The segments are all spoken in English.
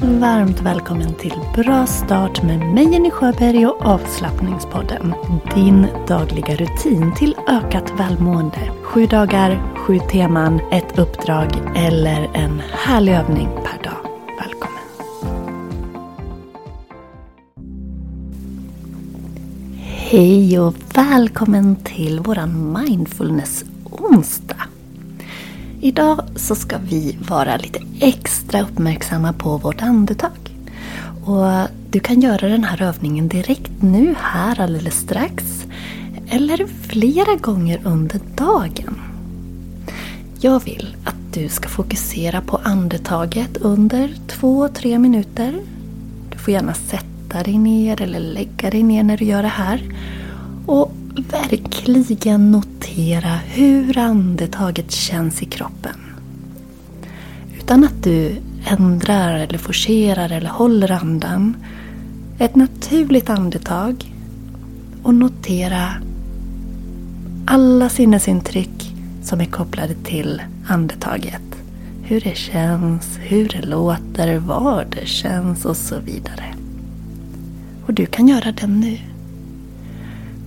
Varmt välkommen till Bra start med mig Jenny Sjöberg och avslappningspodden. Din dagliga rutin till ökat välmående. Sju dagar, sju teman, ett uppdrag eller en härlig övning per dag. Välkommen! Hej och välkommen till våran mindfulness-onsdag. Idag så ska vi vara lite extra uppmärksamma på vårt andetag. Och du kan göra den här övningen direkt nu, här alldeles strax. Eller flera gånger under dagen. Jag vill att du ska fokusera på andetaget under två, tre minuter. Du får gärna sätta dig ner eller lägga dig ner när du gör det här. Och verkligen notera hur andetaget känns i kroppen. Utan att du ändrar eller forcerar eller håller andan. Ett naturligt andetag och notera alla sinnesintryck som är kopplade till andetaget. Hur det känns, hur det låter, var det känns och så vidare. Och du kan göra det nu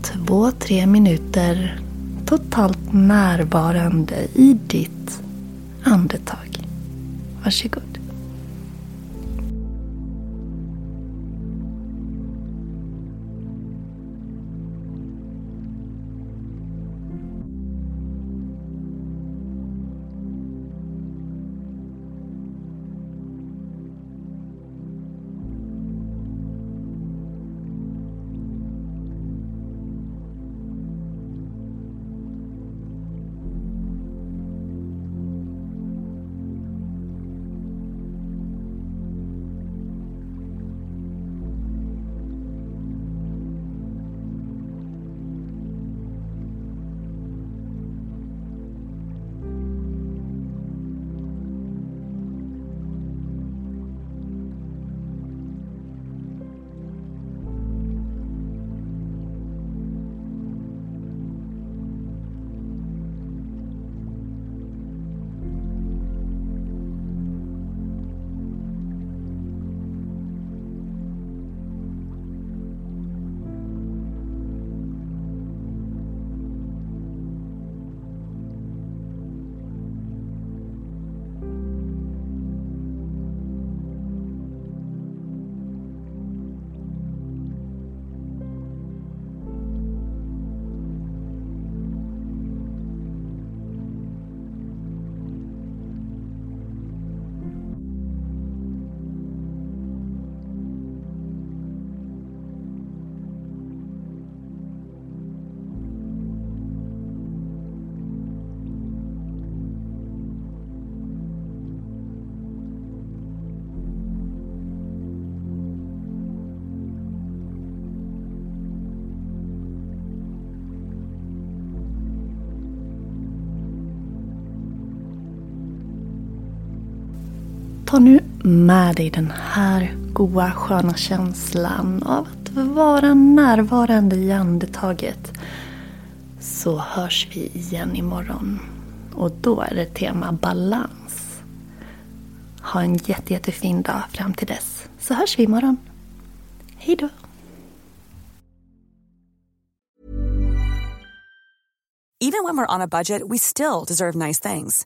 två, tre minuter totalt närvarande i ditt andetag. Varsågod. Ta nu med dig den här goa sköna känslan av att vara närvarande i andetaget. Så hörs vi igen imorgon. Och då är det tema balans. Ha en jätte, jättefin dag fram till dess. Så hörs vi imorgon. Hej då! Even when we're on a budget we still deserve nice things.